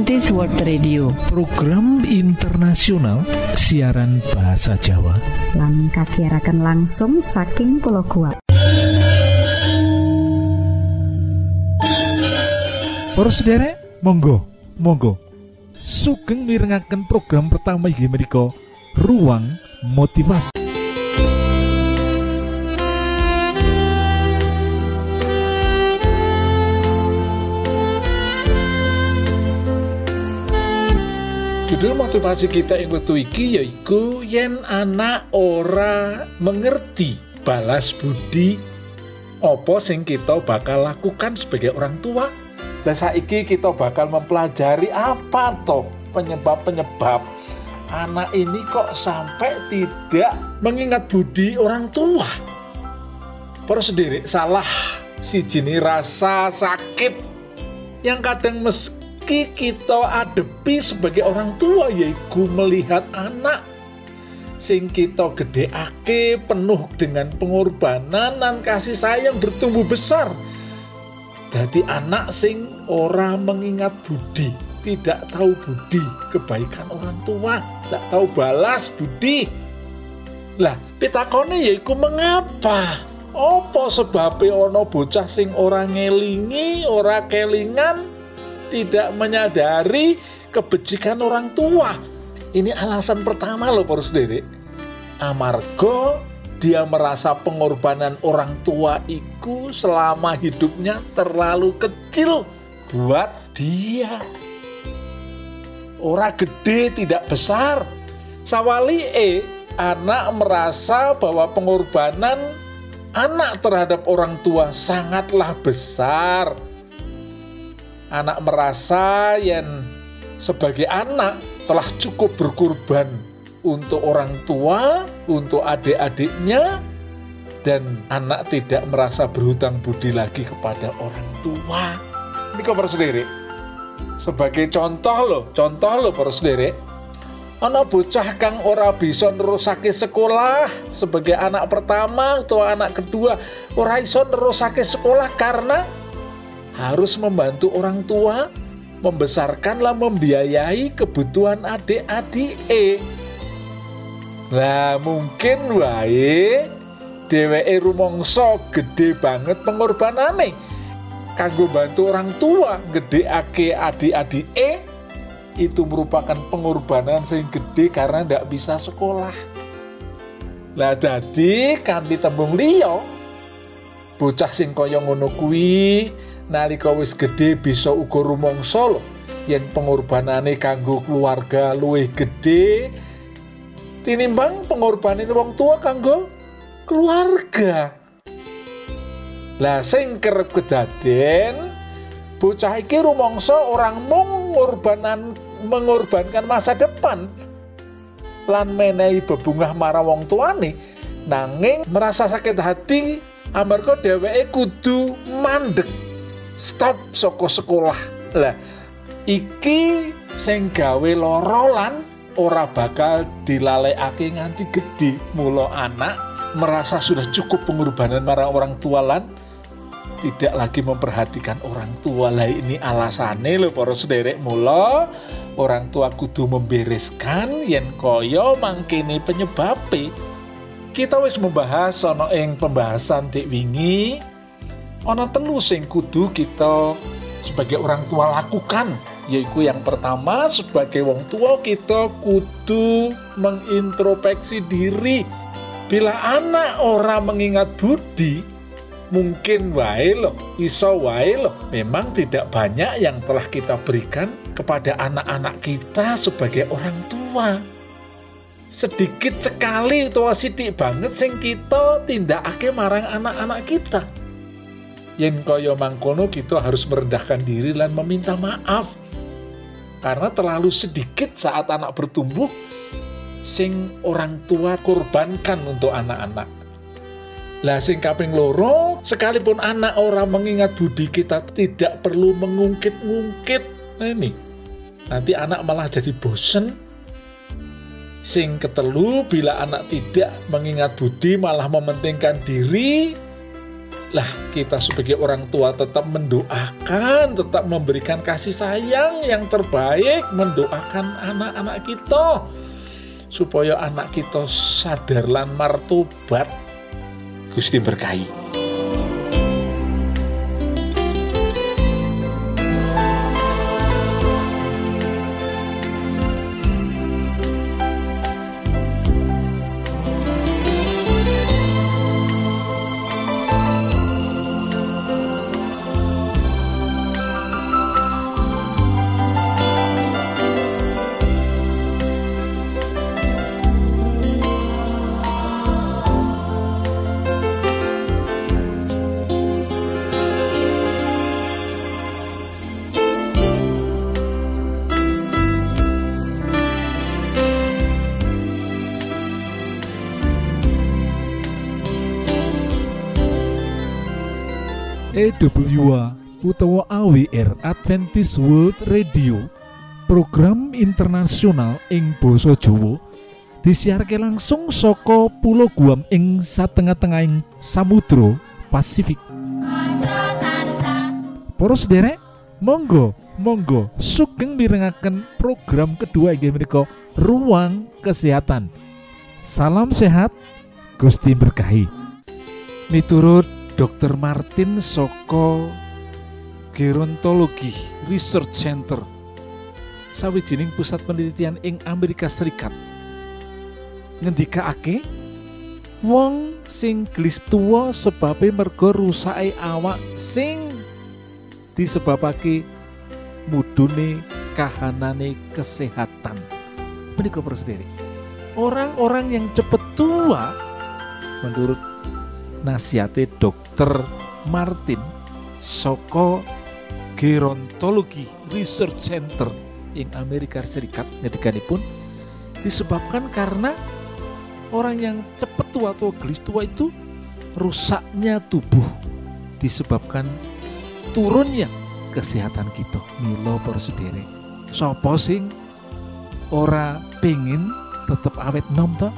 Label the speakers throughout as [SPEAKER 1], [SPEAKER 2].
[SPEAKER 1] Adventist World Radio.
[SPEAKER 2] Program internasional siaran bahasa Jawa.
[SPEAKER 3] Lan kagiatan langsung saking pulau kuat
[SPEAKER 2] Para sederek monggo monggo. Sugeng mirengaken program pertama inggih menika ruang motivasi
[SPEAKER 4] Judul motivasi kita yang waktu iki yaiku yen anak ora mengerti balas budi opo sing kita bakal lakukan sebagai orang tua. Dan saiki kita bakal mempelajari apa toh penyebab-penyebab anak ini kok sampai tidak mengingat budi orang tua. Para sendiri salah si jenis rasa sakit yang kadang meski meski kita adepi sebagai orang tua yaitu melihat anak. Sing kita gedeake penuh dengan pengorbanan dan kasih sayang bertumbuh besar. Jadi anak sing ora mengingat budi tidak tahu budi kebaikan orang tua tidak tahu balas budi. Lah pitakone yaiku mengapa? Apa sebabnya ono bocah sing ora ngelingi, ora kelingan, tidak menyadari kebejikan orang tua. Ini alasan pertama loh para sendiri. Amargo dia merasa pengorbanan orang tua itu selama hidupnya terlalu kecil buat dia. Orang gede tidak besar. Sawali E, anak merasa bahwa pengorbanan anak terhadap orang tua sangatlah besar anak merasa yang sebagai anak telah cukup berkorban untuk orang tua, untuk adik-adiknya, dan anak tidak merasa berhutang budi lagi kepada orang tua. Ini kau sendiri. Sebagai contoh loh, contoh loh para sendiri. Anak bocah kang ora bisa nerusake sekolah sebagai anak pertama atau anak kedua ora iso nerusake sekolah karena harus membantu orang tua membesarkanlah membiayai kebutuhan adik-adik E. Lah mungkin wae dheweke rumangsa gede banget pengorbanane kanggo bantu orang tua gede adik-adik E itu merupakan pengorbanan sing gede karena ndak bisa sekolah. Lah dadi kanthi tembung liya bocah sing kaya ngono kuwi nalika wis gede bisa uga rumangsa lho yen pengorbanane kanggo keluarga luwih gede tinimbang pengorbanan wong tua kanggo keluarga. Lah sing kerep kedaden bocah iki rumangsa orang mung ngorbanan mengorbankan masa depan lan menehi bebungah marang wong tuane nanging merasa sakit hati amarga dheweke kudu mandek stop soko sekolah. Lah iki sing gawe loro lan ora bakal dilalekake nganti gede mulo anak merasa sudah cukup pengorbanan marang orang tua lan tidak lagi memperhatikan orang tua. Lah ini alasannya lo para sederek mulo orang tua kudu membereskan yen koyo mangkini penyebabnya kita wis membahas sono ing pembahasan dik wingi ana telu sing kudu kita sebagai orang tua lakukan yaitu yang pertama sebagai wong tua kita kudu mengintrospeksi diri. Bila anak orang mengingat budi mungkin wae loh iso wae loh. Memang tidak banyak yang telah kita berikan kepada anak-anak kita sebagai orang tua. Sedikit sekali tua sidik banget sing kita tindak ake marang anak-anak kita yen kaya mangkono kita harus merendahkan diri dan meminta maaf. Karena terlalu sedikit saat anak bertumbuh sing orang tua korbankan untuk anak-anak. Lah sing kaping loro sekalipun anak orang mengingat budi kita tidak perlu mengungkit-ungkit nah ini. Nanti anak malah jadi bosen. Sing ketelu bila anak tidak mengingat budi malah mementingkan diri
[SPEAKER 5] lah kita sebagai orang tua tetap mendoakan, tetap memberikan kasih sayang yang terbaik, mendoakan anak-anak kita supaya anak kita sadar lan martobat Gusti berkahi.
[SPEAKER 4] EWA utawa AWR Adventist World Radio. Program internasional ing Boso Jowo disiharke langsung soko pulau Guam ing satengah-tengahing Samudro Pasifik. Poros derek Monggo Monggo sugeng mirengaken program kedua inggih menika Ruang Kesehatan. Salam sehat Gusti berkahi. Miturut Dr. Martin Soko Gerontologi Research Center sawijining pusat penelitian ing Amerika Serikat ngendikaake wong sing gelis tuwa sebabe mergo rusake awak sing disebabake mudune kahanane kesehatan menika sendiri orang-orang yang cepet tua menurut nasihate dokter Martin Soko Gerontologi Research Center ing Amerika Serikat. Pun disebabkan karena orang yang cepat tua atau gelis tua itu rusaknya tubuh disebabkan turunnya kesehatan kita. Milo persudere sopo sing ora pengen tetap awet nom toh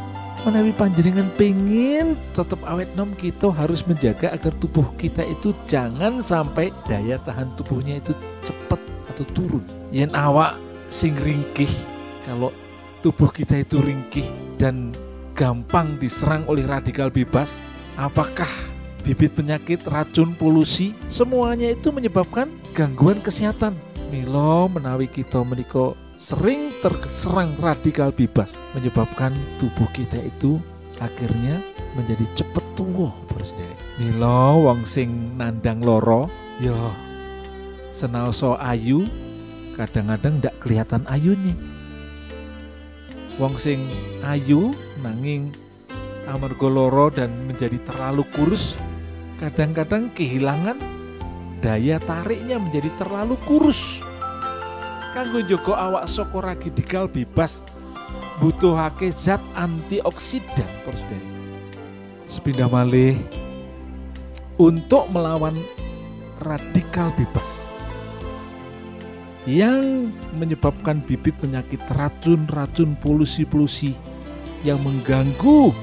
[SPEAKER 4] menawi panjenengan pengen tetap awet nom kita harus menjaga agar tubuh kita itu jangan sampai daya tahan tubuhnya itu cepat atau turun. Yang awak sing ringkih kalau tubuh kita itu ringkih dan gampang diserang oleh radikal bebas apakah bibit penyakit racun polusi semuanya itu menyebabkan gangguan kesehatan? Milo menawi kita meniko sering terserang radikal bebas menyebabkan tubuh kita itu akhirnya menjadi cepet tua saudara. Milo wong sing nandang loro yo senal so ayu kadang-kadang ndak kelihatan ayunya. Wong sing ayu nanging amarga loro dan menjadi terlalu kurus kadang-kadang kehilangan daya tariknya menjadi terlalu kurus kanggo Joko awak saka radikal bebas butuhake zat antioksidan Saudara. Sepindah malih untuk melawan radikal bebas yang menyebabkan bibit penyakit racun-racun polusi-polusi yang mengganggu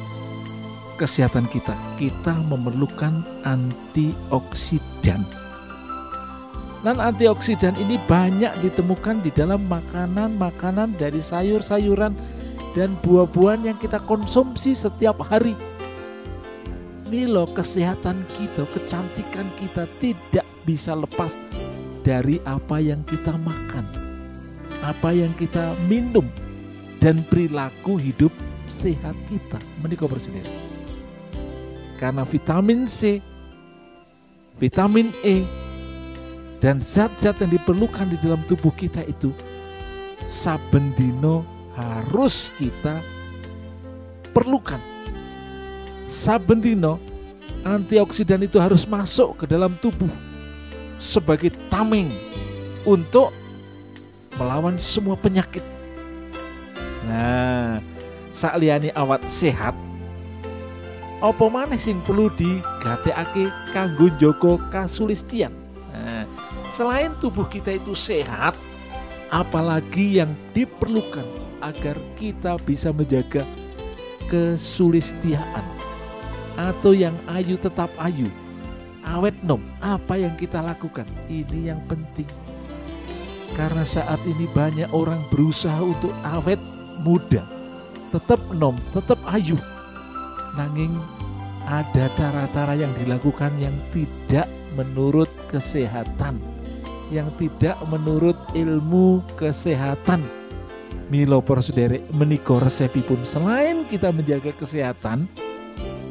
[SPEAKER 4] kesehatan kita. Kita memerlukan antioksidan. Dan antioksidan ini banyak ditemukan di dalam makanan-makanan dari sayur-sayuran dan buah-buahan yang kita konsumsi setiap hari. Milo kesehatan kita, kecantikan kita tidak bisa lepas dari apa yang kita makan, apa yang kita minum, dan perilaku hidup sehat kita. Menikah bersendiri. Karena vitamin C, vitamin E, dan zat-zat yang diperlukan di dalam tubuh kita itu saben dino harus kita perlukan. Saben dino antioksidan itu harus masuk ke dalam tubuh sebagai tameng untuk melawan semua penyakit. Nah, saat liani awat sehat, apa mana sing perlu digatekake kanggo joko kasulistian. Selain tubuh kita itu sehat, apalagi yang diperlukan agar kita bisa menjaga kesulistiaan atau yang ayu tetap ayu. Awet nom apa yang kita lakukan? Ini yang penting. Karena saat ini banyak orang berusaha untuk awet muda. Tetap nom tetap ayu. Nanging ada cara-cara yang dilakukan yang tidak menurut kesehatan yang tidak menurut ilmu kesehatan. Milo persederek meniko resepipun. Selain kita menjaga kesehatan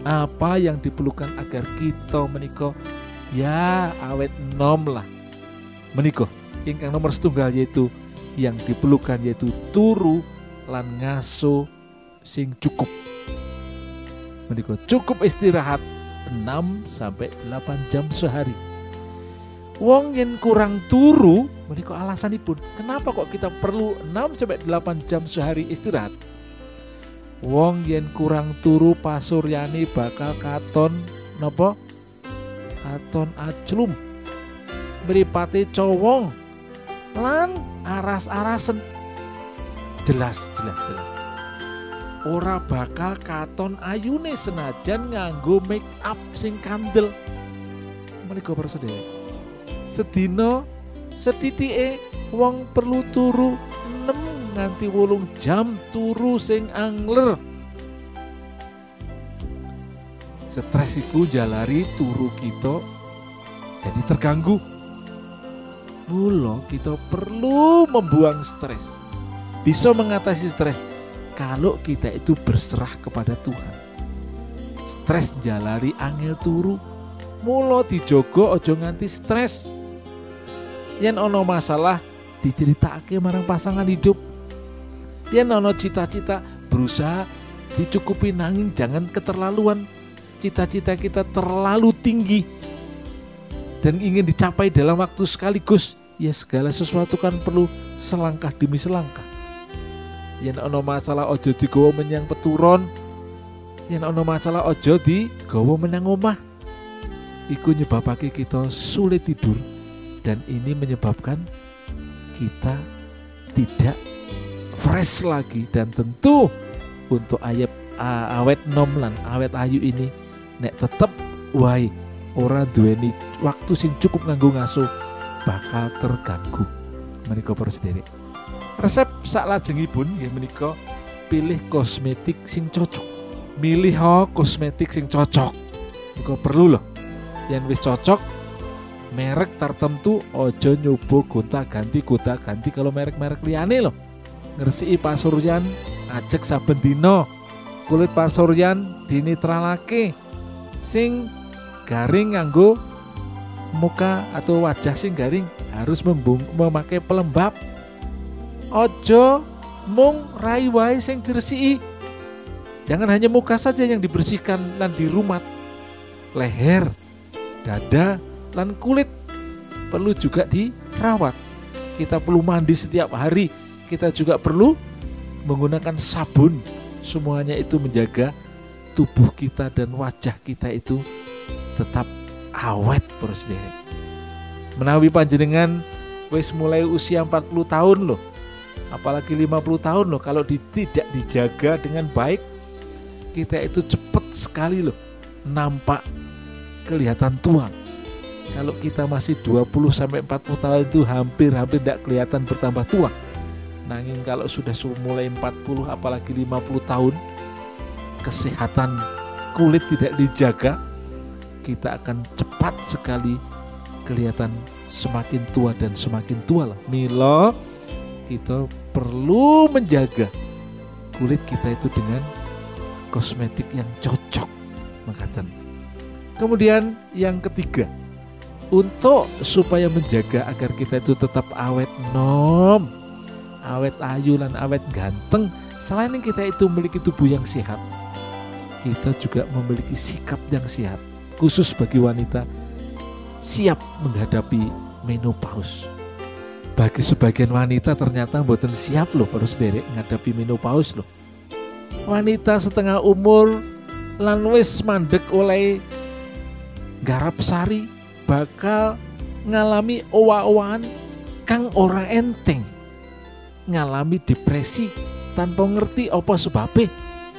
[SPEAKER 4] apa yang diperlukan agar kita meniko ya awet nom lah. Meniko ingkang nomor setunggal yaitu yang diperlukan yaitu turu lan ngaso sing cukup. Meniko cukup istirahat 6 sampai 8 jam sehari Wong yang kurang turu menika alasanipun kenapa kok kita perlu 6 sampai 8 jam sehari istirahat? Wong yen kurang turu pasuryani bakal katon nopo katon aclum mripate cowong. Lan aras-arasen. Jelas jelas jelas. Ora bakal katon ayune senajan nganggo make up sing kandel. Para sedherek sedina sedithike wong perlu turu 6 nganti wolung jam turu sing angler. Stres iku jalari turu kita jadi terganggu. Mula kita perlu membuang stres. Bisa mengatasi stres kalau kita itu berserah kepada Tuhan. Stres jalari angel turu. Mulo dijogo ojo nganti stres yen ono masalah diceritake marang pasangan hidup. Yen ono cita-cita berusaha dicukupi nanging jangan keterlaluan. Cita-cita kita terlalu tinggi dan ingin dicapai dalam waktu sekaligus. Ya segala sesuatu kan perlu selangkah demi selangkah. Yen ono masalah ojo digawa menyang peturon. Yen ono masalah ojo digawa menyang omah. Iku nyebabake kita sulit tidur dan ini menyebabkan kita tidak fresh lagi. Dan tentu untuk ayat awet nom lan awet ayu ini nek tetep wae ora duweni waktu sing cukup nganggo ngaso bakal terganggu. Menika para sendiri resep sak lajengipun nggih menika pilih kosmetik sing cocok. Milih ho kosmetik sing cocok. Niku perlu loh. Yang wis cocok merek tertentu ojo nyoba gonta ganti gonta ganti. Kalau merek-merek liane loh ngersii pasuryan ajek saben dino kulit pasuryan dinitralake sing garing nganggo muka atau wajah sing garing harus membung, memakai pelembab. Ojo mung rai wae sing diresiki. Jangan hanya muka saja yang dibersihkan dan dirumat. Leher dada dan kulit perlu juga dirawat. Kita perlu mandi setiap hari. Kita juga perlu menggunakan sabun. Semuanya itu menjaga tubuh kita dan wajah kita itu tetap awet terus deh menawi panjenengan wis mulai usia 40 tahun loh. Apalagi 50 tahun loh kalau tidak dijaga dengan baik kita itu cepat sekali loh nampak kelihatan tua kalau kita masih 20 sampai 40 tahun itu hampir-hampir tidak kelihatan bertambah tua nanging kalau sudah mulai 40 apalagi 50 tahun kesehatan kulit tidak dijaga kita akan cepat sekali kelihatan semakin tua dan semakin tua lah. Milo kita perlu menjaga kulit kita itu dengan kosmetik yang cocok makatan. Kemudian yang ketiga, untuk supaya menjaga agar kita itu tetap awet nom, awet ayu dan awet ganteng, selain kita itu memiliki tubuh yang sehat, kita juga memiliki sikap yang sehat, khusus bagi wanita siap menghadapi menopause bagi sebagian wanita ternyata mboten siap loh harus derek menghadapi menopause loh. Wanita setengah umur lan wis mandek oleh garap sari bakal ngalami owa-owaan kang ora enteng. Ngalami depresi tanpa ngerti apa sebabnya.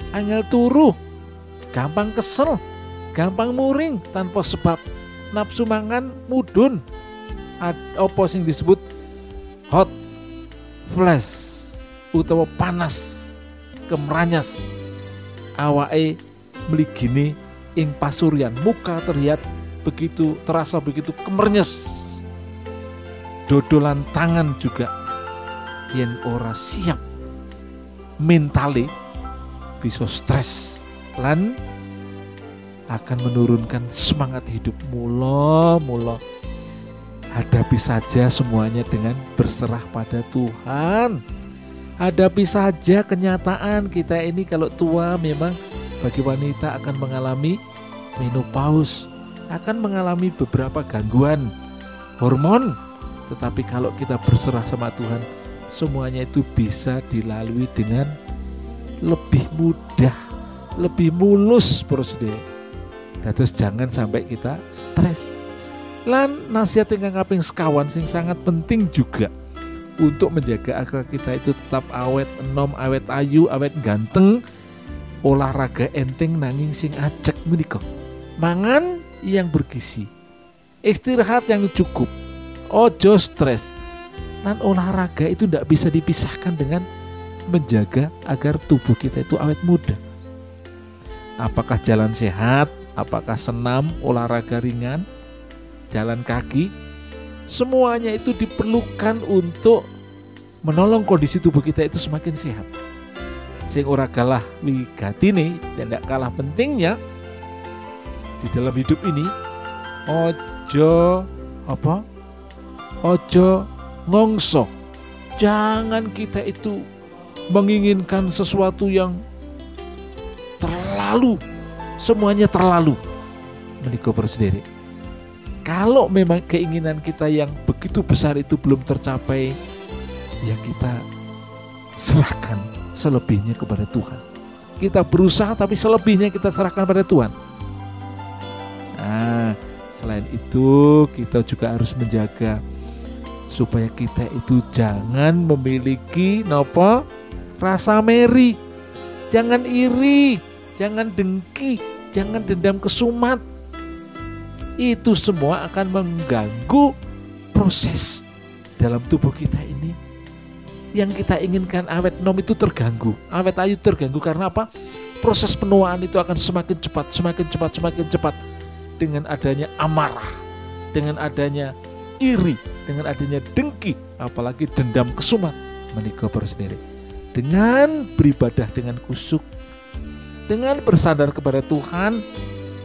[SPEAKER 4] Angel turu, gampang kesel, gampang muring tanpa sebab. nafsu mangan mudun apa sing disebut hot flash utawa panas kemranyas awake meligini ing pasuryan muka terlihat begitu terasa begitu kemernyes. Dodolan tangan juga yang ora siap mentali bisa stres lan akan menurunkan semangat hidup. Mula mula hadapi saja semuanya dengan berserah pada Tuhan. Hadapi saja kenyataan kita ini kalau tua memang bagi wanita akan mengalami menopause akan mengalami beberapa gangguan hormon tetapi kalau kita berserah sama Tuhan semuanya itu bisa dilalui dengan lebih mudah, lebih mulus prosedur. Terus jangan sampai kita stres. Lan nasihat yang kaping sekawan sing sangat penting juga untuk menjaga agar kita itu tetap awet enom, awet ayu, awet ganteng, olahraga enteng nanging sing acek menika. Mangan yang bergizi, istirahat yang cukup, ojo stres, dan olahraga itu tidak bisa dipisahkan dengan menjaga agar tubuh kita itu awet muda. Apakah jalan sehat, apakah senam, olahraga ringan, jalan kaki, semuanya itu diperlukan untuk menolong kondisi tubuh kita itu semakin sehat. Sing ora kalah wigatine dan tidak kalah pentingnya di dalam hidup ini ojo apa? Ojo ngongso. Jangan kita itu menginginkan sesuatu yang terlalu semuanya terlalu. Menikah sendiri kalau memang keinginan kita yang begitu besar itu belum tercapai ya kita serahkan selebihnya kepada Tuhan. Kita berusaha tapi selebihnya kita serahkan pada Tuhan nah selain itu kita juga harus menjaga supaya kita itu jangan memiliki nopo rasa meri, jangan iri, jangan dengki, jangan dendam kesumat. Itu semua akan mengganggu proses dalam tubuh kita ini. Yang kita inginkan awet nom itu terganggu, awet ayu terganggu karena apa? Proses penuaan itu akan semakin cepat, semakin cepat, semakin cepat dengan adanya amarah, dengan adanya iri, dengan adanya dengki, apalagi dendam kesumat menikah sendiri dengan beribadah dengan kusuk, dengan bersandar kepada Tuhan,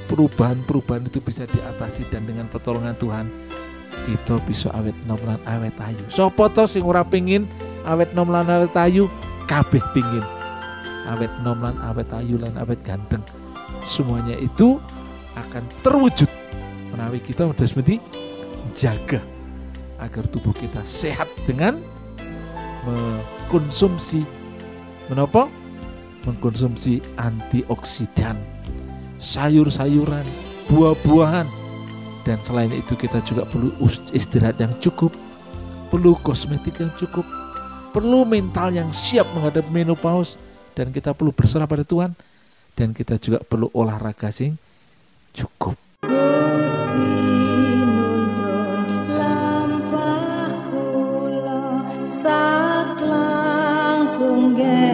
[SPEAKER 4] perubahan-perubahan itu bisa diatasi dan dengan pertolongan Tuhan kita bisa awet nom lan awet ayu. Sopo to sing ora pengin awet nom lan awet ayu, kabeh pingin awet nom lan awet ayu lan awet ganteng. Semuanya itu akan terwujud menawi kita harus mesti jaga agar tubuh kita sehat dengan mengkonsumsi menapa? Mengkonsumsi antioksidan sayur-sayuran buah-buahan. Dan selain itu kita juga perlu istirahat yang cukup perlu kosmetik yang cukup perlu mental yang siap menghadapi menopause dan kita perlu berserah pada Tuhan. Dan kita juga perlu olahraga sing cukup.
[SPEAKER 6] Saklangkung geng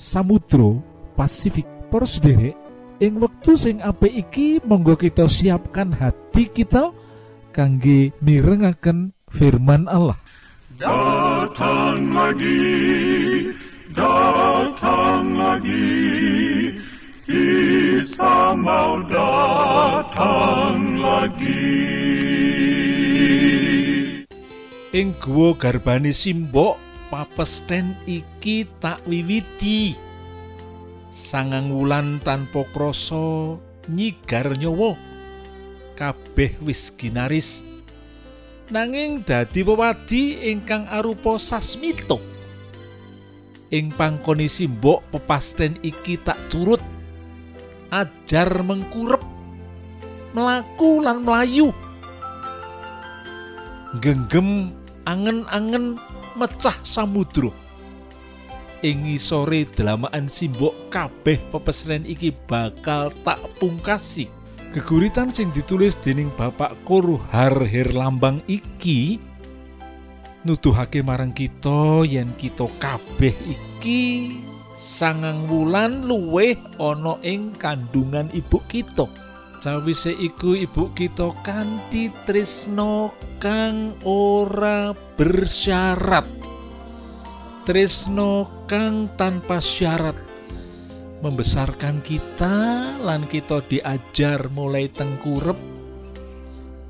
[SPEAKER 4] Samudra Pasifik para sederek ing wektu sing apik iki monggo kita siapkan hati kita kangge mirengaken firman Allah
[SPEAKER 6] Datang lagi, datang lagi, Isa mau datang lagi.
[SPEAKER 4] ing guwa garbane simbok papesten iki tak wiwiti. Sangang wulan tanpa krasa nyigar nyawa. Kabeh wis ginaris. Nanging dadi wewadi ingkang arupa sasmito ing pangkoni simbok pepasten iki tak turut ajar mengkurep melaku lan melayu genggem angen-angen mecah samudra. Ing sore delamaan simbok kabeh pepesren iki bakal tak pungkasi. Geguritan sing ditulis dening Bapak Koruhar Herlambang iki nuduhake marang kita yen kita kabeh iki sangang wulan luweh ana ing kandungan ibu kita sawise iku ibu kita kanthi tresno kang ora bersyarat. Tresno kang tanpa syarat. Membesarkan kita lan kita diajar mulai tengkurep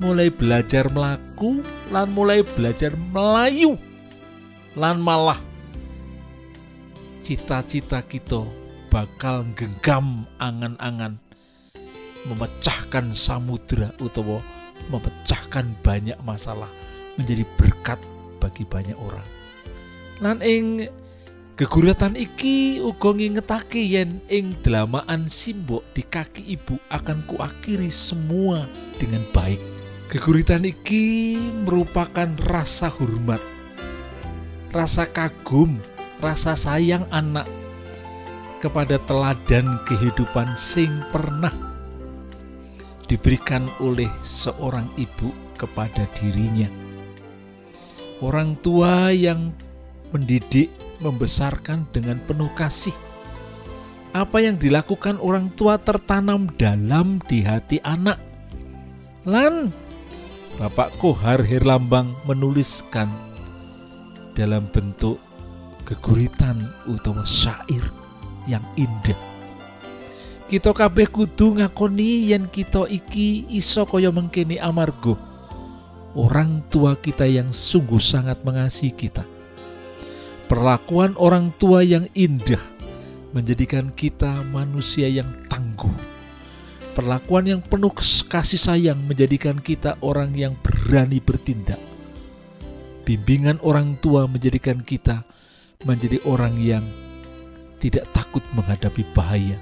[SPEAKER 4] mulai belajar melaku lan mulai belajar melayu lan malah cita-cita kita bakal genggam angan-angan memecahkan samudra utawa memecahkan banyak masalah menjadi berkat bagi banyak orang. Lan ing geguritan iki uga ngingetake yen ing delamaan simbok di kaki ibu akan kuakhiri semua dengan baik. Geguritan iki merupakan rasa hormat, rasa kagum, rasa sayang anak kepada teladan kehidupan sing pernah diberikan oleh seorang ibu kepada dirinya. Orang tua yang mendidik, membesarkan dengan penuh kasih. Apa yang dilakukan orang tua tertanam dalam di hati anak. Lan Bapak Kohar Herlambang menuliskan dalam bentuk geguritan utawa syair yang indah kita kabeh kudu ngakoni yen kita iki iso kaya mengkini amargo orang tua kita yang sungguh sangat mengasihi kita. Perlakuan orang tua yang indah menjadikan kita manusia yang tangguh. Perlakuan yang penuh kasih sayang menjadikan kita orang yang berani bertindak. Bimbingan orang tua menjadikan kita menjadi orang yang tidak takut menghadapi bahaya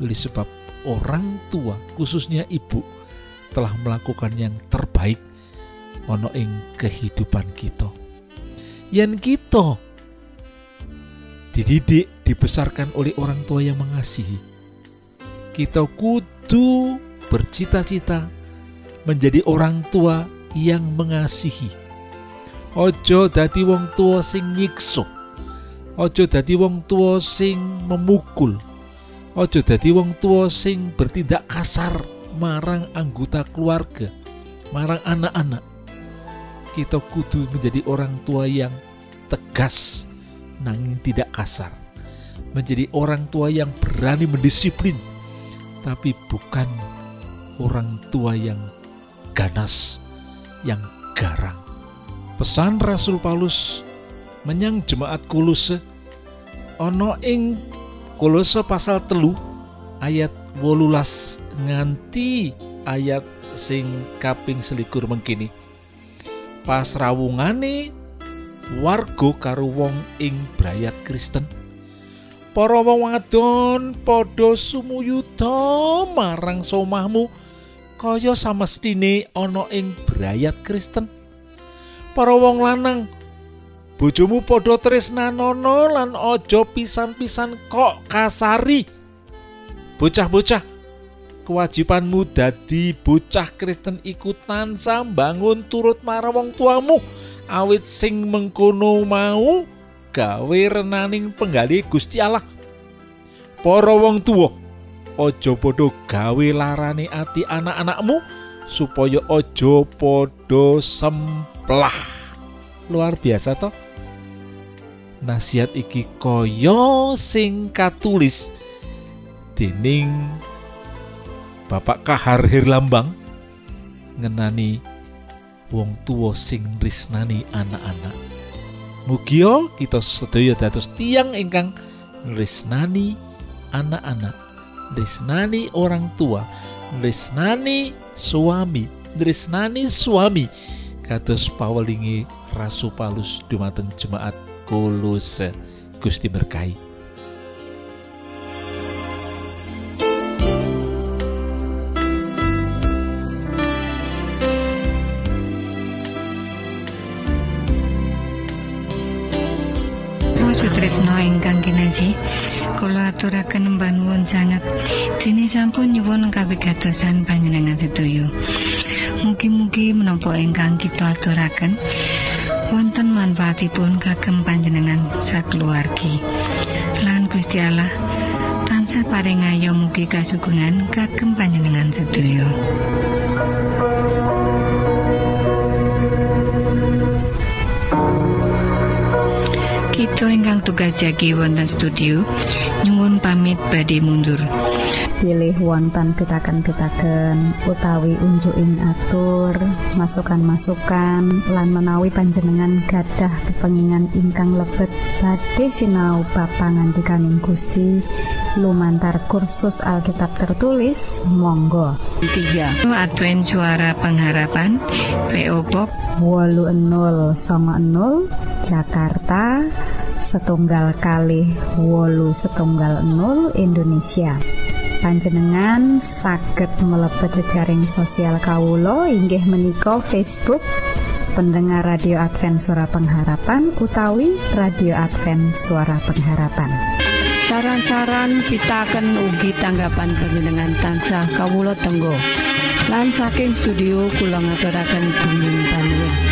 [SPEAKER 4] oleh sebab orang tua khususnya ibu telah melakukan yang terbaik ono ing kehidupan kita. Yang kita dididik dibesarkan oleh orang tua yang mengasihi kita kudu bercita-cita menjadi orang tua yang mengasihi. Ojo dadi wong tua sing nyiksa ojo dadi wong tua sing memukul ojo dadi wong tua sing bertindak kasar marang anggota keluarga marang anak-anak. Kita kudu menjadi orang tua yang tegas nanging tidak kasar. Menjadi orang tua yang berani mendisiplin tapi bukan orang tua yang ganas yang garang. Pesan Rasul Paulus menyang jemaat Kolose ana ing Kolose pasal telu ayat wolulas nganti ayat sing kaping selikur mengkini pas rawungane warga karo wong ing brayat Kristen. Para wong wadon padha sumuyuda marang somahmu kaya samestine ana ing brayat Kristen. Para wong lanang bojomu padha tresnanono lan aja pisan-pisan kok kasari. Bocah-bocah, kewajibanmu dadi bocah Kristen iku tansah bangun turut marang wong tuamu awit sing mengkono mau gawe renaning penggali Gusti Allah. Para wong tuwa, aja padha gawe larane ati anak-anakmu supaya aja padha semplah. Luar biasa toh. Nasihat iki kaya sing katulis dening Bapak Kahar Herlambang ngenani wong tuwa sing risnani anak-anak. Mugia kita sedaya dados tiang ingkang risnani anak-anak, risnani orang tua, risnani suami, risnani suami. Kados pawelingi Rasul Paulus dumateng jemaat Kolose. Gusti berkahi.
[SPEAKER 7] Sutrisno ingkang kinaji kula aturaken mbangun sanget dene sampun nyuwun kawigatosan panjenengan sedaya mugi-mugi menapa ingkang kita aturaken wonten manfaatipun kagem panjenengan sakeluargi lan Gusti Allah tansah paring ayo mugi kasugengan kagem panjenengan sedaya Kita ingkang tugas jagi wonten studio nyuwun pamit badhe mundur.
[SPEAKER 3] Pilih wonten pitaken-pitaken utawi unjuking atur masukan-masukan lan menawi panjenengan gadah kepengingan ingkang lebet badhe sinau bab pangantikaning Gusti. Lumantar kursus Alkitab tertulis monggo.
[SPEAKER 7] 3. Advent Suara Pengharapan PO Box
[SPEAKER 3] 8090 Jakarta setunggal kali wolu setunggal 0 Indonesia panjenengan saged mlebet jejaring sosial kawulo inggih menika Facebook pendengar radio Advent suara pengharapan utawi radio Advent suara pengharapan.
[SPEAKER 7] Saran-saran pitaken ugi tanggapan panjenengan tansah kawula tenggo. Lan saking studio kula ngaturaken bumi panuwun